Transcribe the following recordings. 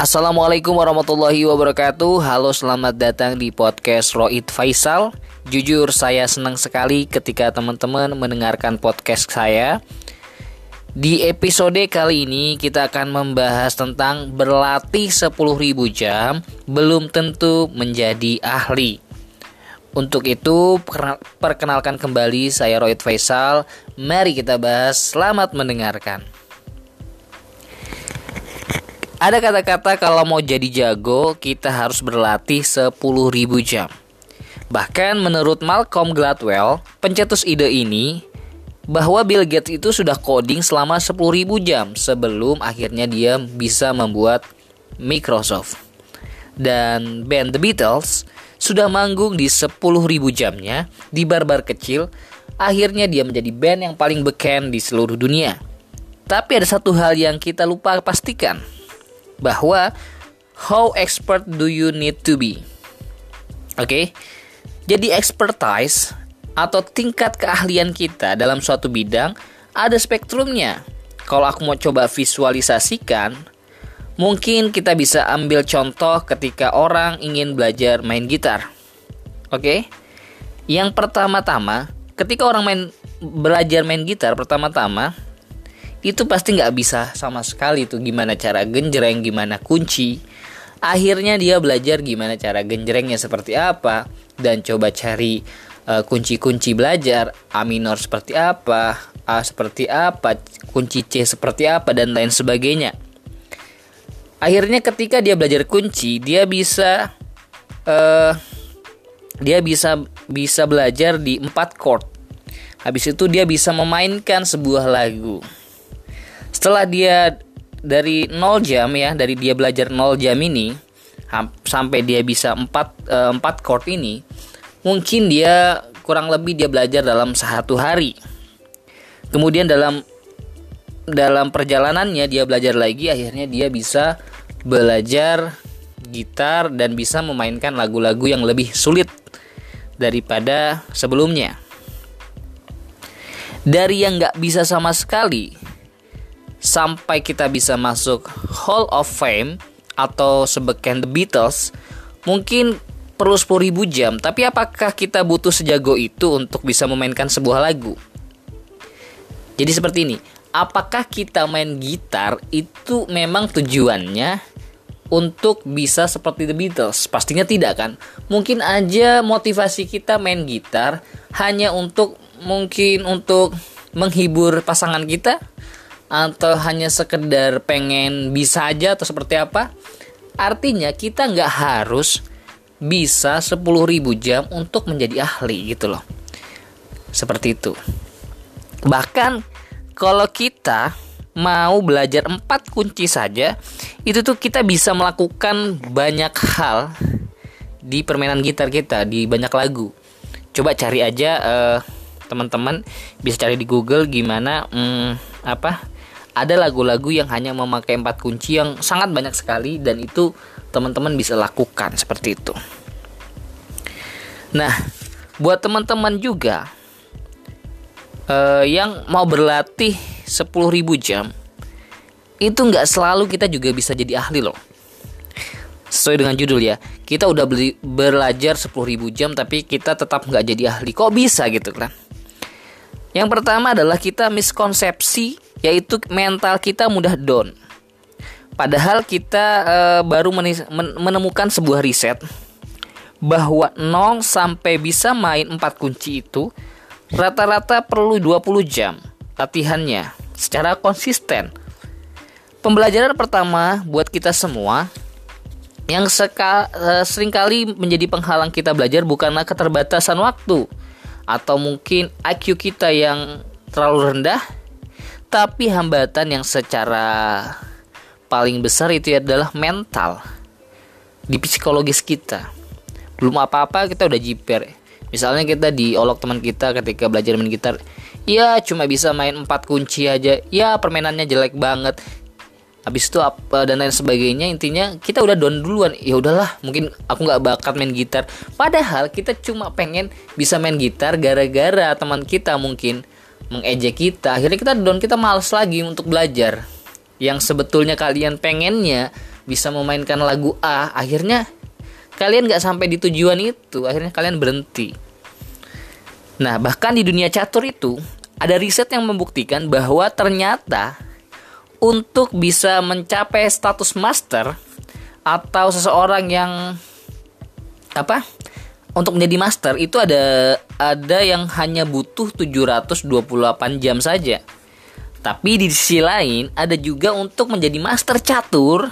Assalamualaikum warahmatullahi wabarakatuh Halo selamat datang di podcast Roid Faisal Jujur saya senang sekali ketika teman-teman mendengarkan podcast saya Di episode kali ini kita akan membahas tentang berlatih 10.000 jam Belum tentu menjadi ahli untuk itu, perkenalkan kembali saya Roid Faisal. Mari kita bahas. Selamat mendengarkan. Ada kata-kata kalau mau jadi jago, kita harus berlatih 10.000 jam. Bahkan menurut Malcolm Gladwell, pencetus ide ini, bahwa Bill Gates itu sudah coding selama 10.000 jam sebelum akhirnya dia bisa membuat Microsoft. Dan band The Beatles sudah manggung di 10.000 jamnya di bar-bar kecil, akhirnya dia menjadi band yang paling beken di seluruh dunia. Tapi ada satu hal yang kita lupa pastikan, bahwa how expert do you need to be. Oke. Okay? Jadi expertise atau tingkat keahlian kita dalam suatu bidang ada spektrumnya. Kalau aku mau coba visualisasikan, mungkin kita bisa ambil contoh ketika orang ingin belajar main gitar. Oke. Okay? Yang pertama-tama, ketika orang main belajar main gitar pertama-tama itu pasti nggak bisa sama sekali tuh gimana cara genjreng gimana kunci. Akhirnya dia belajar gimana cara genjrengnya seperti apa dan coba cari kunci kunci-kunci belajar. A minor seperti apa A seperti apa kunci C seperti apa dan lain sebagainya. Akhirnya ketika dia belajar kunci dia bisa uh, dia bisa bisa belajar di empat chord. Habis itu dia bisa memainkan sebuah lagu setelah dia dari 0 jam ya dari dia belajar 0 jam ini sampai dia bisa 4 uh, 4 chord ini mungkin dia kurang lebih dia belajar dalam satu hari. Kemudian dalam dalam perjalanannya dia belajar lagi akhirnya dia bisa belajar gitar dan bisa memainkan lagu-lagu yang lebih sulit daripada sebelumnya. Dari yang nggak bisa sama sekali sampai kita bisa masuk Hall of Fame atau sebeken The Beatles mungkin perlu 10.000 jam. Tapi apakah kita butuh sejago itu untuk bisa memainkan sebuah lagu? Jadi seperti ini apakah kita main gitar itu memang tujuannya untuk bisa seperti The Beatles? Pastinya tidak kan? Mungkin aja motivasi kita main gitar hanya untuk mungkin untuk menghibur pasangan kita atau hanya sekedar pengen bisa aja atau seperti apa? Artinya kita nggak harus bisa 10.000 jam untuk menjadi ahli gitu loh. Seperti itu. Bahkan kalau kita mau belajar empat kunci saja itu tuh kita bisa melakukan banyak hal di permainan gitar kita di banyak lagu. Coba cari aja uh, teman-teman bisa cari di Google gimana um, apa ada lagu-lagu yang hanya memakai empat kunci yang sangat banyak sekali dan itu teman-teman bisa lakukan seperti itu. Nah, buat teman-teman juga uh, yang mau berlatih 10.000 jam itu nggak selalu kita juga bisa jadi ahli loh. Sesuai dengan judul ya, kita udah beli, belajar 10.000 jam tapi kita tetap nggak jadi ahli. Kok bisa gitu kan? Yang pertama adalah kita miskonsepsi yaitu mental kita mudah down. Padahal kita e, baru menemukan sebuah riset bahwa 0 sampai bisa main 4 kunci itu rata-rata perlu 20 jam latihannya secara konsisten. Pembelajaran pertama buat kita semua yang seka, e, sering kali menjadi penghalang kita belajar bukanlah keterbatasan waktu atau mungkin IQ kita yang terlalu rendah tapi hambatan yang secara paling besar itu adalah mental di psikologis kita. Belum apa-apa kita udah jiper. Misalnya kita diolok teman kita ketika belajar main gitar, ya cuma bisa main empat kunci aja. Ya permainannya jelek banget. Habis itu apa dan lain sebagainya intinya kita udah down duluan. Ya udahlah, mungkin aku nggak bakat main gitar. Padahal kita cuma pengen bisa main gitar gara-gara teman kita mungkin mengejek kita akhirnya kita down kita males lagi untuk belajar yang sebetulnya kalian pengennya bisa memainkan lagu A akhirnya kalian nggak sampai di tujuan itu akhirnya kalian berhenti nah bahkan di dunia catur itu ada riset yang membuktikan bahwa ternyata untuk bisa mencapai status master atau seseorang yang apa untuk menjadi master itu ada ada yang hanya butuh 728 jam saja. Tapi di sisi lain ada juga untuk menjadi master catur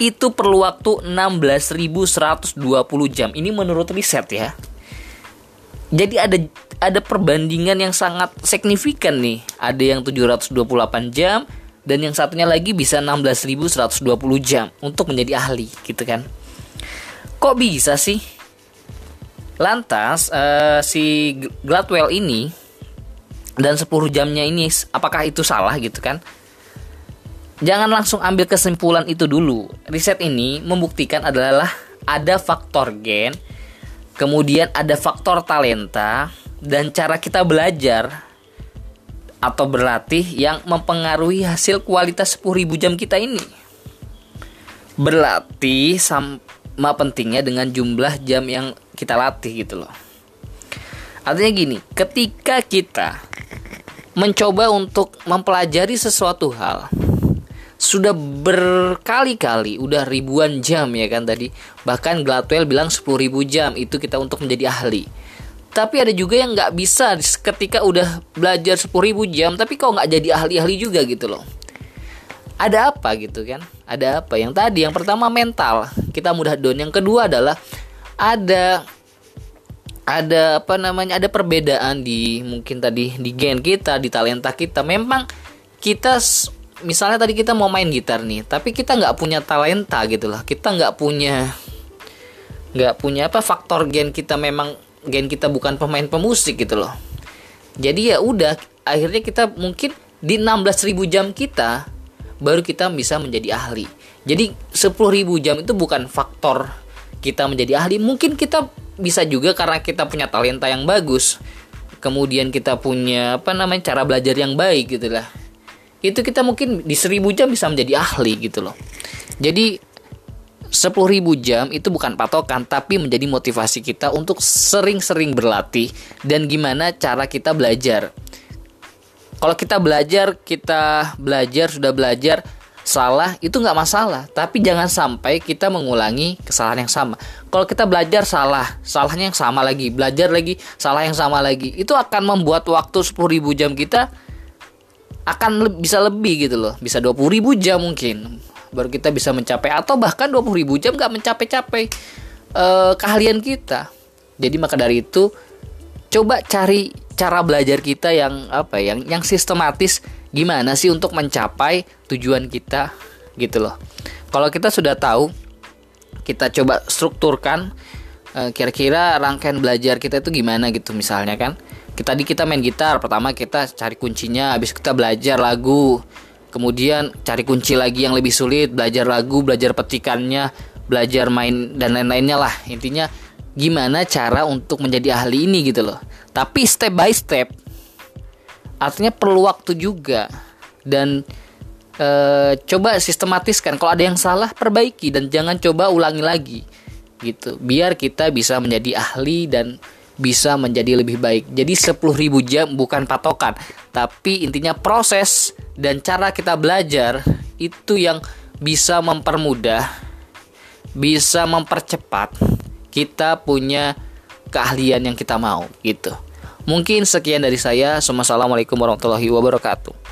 itu perlu waktu 16.120 jam. Ini menurut riset ya. Jadi ada ada perbandingan yang sangat signifikan nih. Ada yang 728 jam dan yang satunya lagi bisa 16.120 jam untuk menjadi ahli gitu kan. Kok bisa sih? Lantas uh, si Gladwell ini dan 10 jamnya ini apakah itu salah gitu kan? Jangan langsung ambil kesimpulan itu dulu. Riset ini membuktikan adalah ada faktor gen, kemudian ada faktor talenta dan cara kita belajar atau berlatih yang mempengaruhi hasil kualitas 10.000 jam kita ini. Berlatih sama pentingnya dengan jumlah jam yang kita latih gitu loh. Artinya gini, ketika kita mencoba untuk mempelajari sesuatu hal sudah berkali-kali udah ribuan jam ya kan tadi bahkan Gladwell bilang 10.000 jam itu kita untuk menjadi ahli tapi ada juga yang nggak bisa ketika udah belajar 10.000 jam tapi kok nggak jadi ahli-ahli juga gitu loh. Ada apa gitu kan? Ada apa? Yang tadi yang pertama mental. Kita mudah down. Yang kedua adalah ada ada apa namanya ada perbedaan di mungkin tadi di gen kita di talenta kita. Memang kita misalnya tadi kita mau main gitar nih tapi kita nggak punya talenta gitu lah. Kita nggak punya nggak punya apa faktor gen kita memang gen kita bukan pemain pemusik gitu loh. Jadi ya udah akhirnya kita mungkin di 16.000 jam kita baru kita bisa menjadi ahli. Jadi 10.000 jam itu bukan faktor kita menjadi ahli. Mungkin kita bisa juga karena kita punya talenta yang bagus kemudian kita punya apa namanya cara belajar yang baik gitu lah. Itu kita mungkin di seribu jam bisa menjadi ahli gitu loh. Jadi sepuluh ribu jam itu bukan patokan tapi menjadi motivasi kita untuk sering-sering berlatih dan gimana cara kita belajar. Kalau kita belajar kita belajar sudah belajar salah itu nggak masalah. Tapi jangan sampai kita mengulangi kesalahan yang sama. Kalau kita belajar salah salahnya yang sama lagi belajar lagi salah yang sama lagi itu akan membuat waktu 10.000 jam kita akan le bisa lebih gitu loh. Bisa 20.000 jam mungkin baru kita bisa mencapai atau bahkan 20.000 jam nggak mencapai-capai uh, keahlian kita jadi maka dari itu coba cari cara belajar kita yang apa yang yang sistematis gimana sih untuk mencapai tujuan kita gitu loh. Kalau kita sudah tahu, kita coba strukturkan eh, kira-kira rangkaian belajar kita itu gimana gitu misalnya kan. Kita di kita main gitar, pertama kita cari kuncinya, habis kita belajar lagu. Kemudian cari kunci lagi yang lebih sulit, belajar lagu, belajar petikannya, belajar main dan lain-lainnya lah. Intinya gimana cara untuk menjadi ahli ini gitu loh. Tapi step by step artinya perlu waktu juga dan e, coba sistematiskan kalau ada yang salah perbaiki dan jangan coba ulangi lagi gitu biar kita bisa menjadi ahli dan bisa menjadi lebih baik jadi 10.000 jam bukan patokan tapi intinya proses dan cara kita belajar itu yang bisa mempermudah bisa mempercepat kita punya keahlian yang kita mau gitu Mungkin sekian dari saya. Assalamualaikum warahmatullahi wabarakatuh.